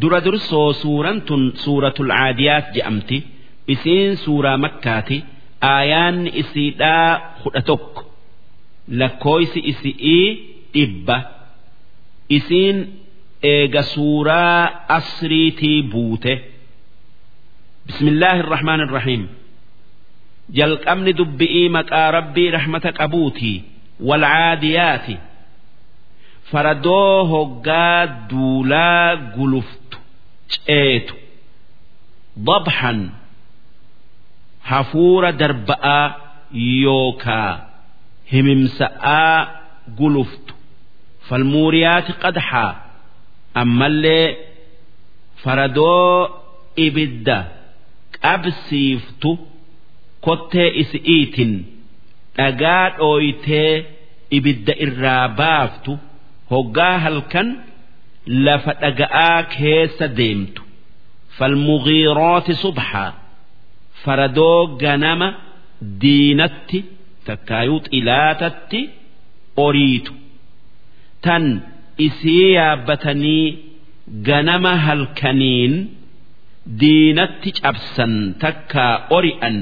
dura dursoo suuraan tun suuratul caadiyaat je'amti isiin suuraa makkaati. Aayaanni isiidhaa kudha tokko. Lakkooysi isi'ii dhibba. Isiin eega suuraa asriitii buute. Bismillaahi irrahmaan irrahiim jalqabni dubbi'ii maqaa rabbii rahmata qabuutii walcaadiyaati faradoo hoggaa duulaa guluftu ceetu dabxan hafuura darba'aa yookaa himimsa'aa guluftu falmuuriyaati qadxaa ammallee faradoo ibidda qabsiiftu kottee isi'iitin dhagaa dhooytee ibidda irraa baaftu hoggaa halkan lafa dhaga'aa keessa deemtu. Falmugiirooti subxaa faradoo ganama diinatti takkaayuu xilaatatti oriitu. Tan isii yaabbatanii ganama halkaniin diinatti cabsan takkaa ori'an.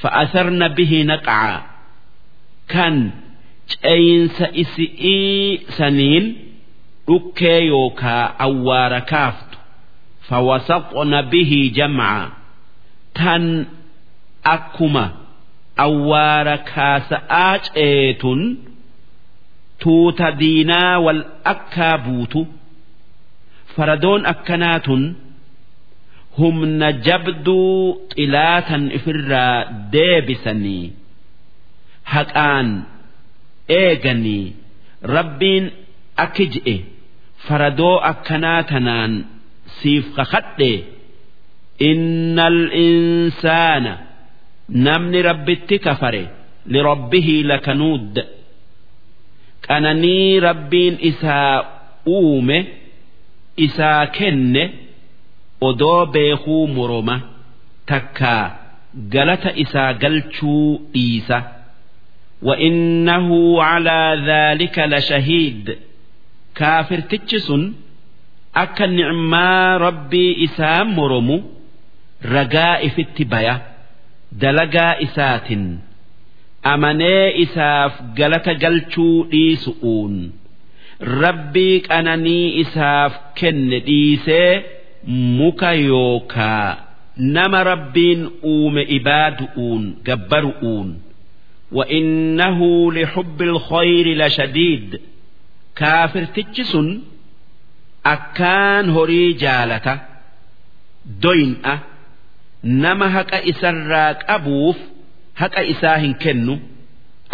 Fa'asarna bihi naqaa. Kan ceyinsa isi'ii saniin dhukkee yookaa awwaara kaaftu fawasaqna bihi jamca tan akkuma awwaara kaasa'aa ceetun tuuta diinaa wal akkaa buutu faradoon akkanaatun humna jabduu xilaatan ifirraa deebisanii haqaan eeganii rabbiin akki je'e faradoo akkanaa tanaan siif kakadhe innal insaana namni rabbitti kafare lirabbihi lakanuud qananii rabbiin isaa uume isaa kenne odoo beekuu moroma takkaa galata isaa galchuu dhiisa وإنه على ذلك لشهيد كافر تجسن أكا نعما ربي إسام مرمو رجاء في التبايا دلقا إسات أمني إساف قلت قلتو إيسؤون ربي أنني إساف كن إيسي muka yookaa nama rabbiin uume ibaadu'uun gabbaru'uun وإنه لحب الخير لشديد kaafirtichi sun akkaan horii jaalata doyin'a nama haqa isarraa qabuuf haqa isaa hin kennu.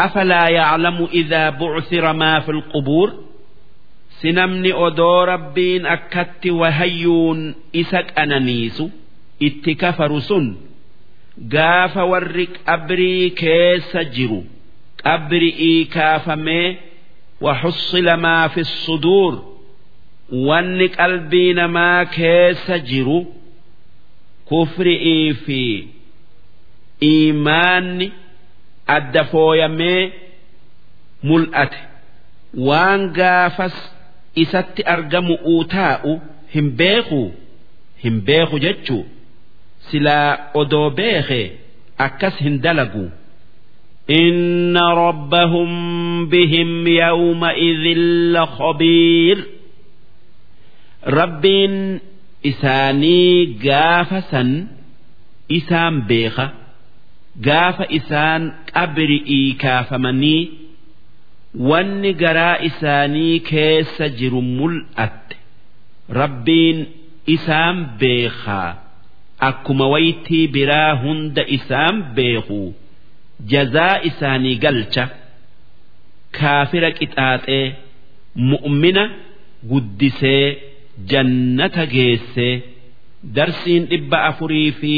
Afalaa yaclamu idaa bucthira maa fi lqubuur si namni odoo rabbiin akkatti wahayyuun isa qananiisu itti kafaru sun gaafa warri qabrii keessa jiru qabri'ii kaafamee وحصل ما في الصدور wanni qalbii namaa keessa jiru kufri'ii fi iimaanni adda fooyamee mul'ate waan gaafas isatti argamu uu taa'u hin beeku hin beeku jechuu silaa odoo beeke akkas hin dalagu إن ربهم بهم يومئذ لخبير ربين إساني قافسا إسان بيخة قاف إسان أبرئي كافمني wanni garaa isaanii keessa jiru mul'atte rabbiin isaan beekaa akkuma waytii biraa hunda isaan beeku jazaa isaanii galcha kaafira qixaaxee mu'mina guddisee jannata geessee darsiin dhibba afurii fi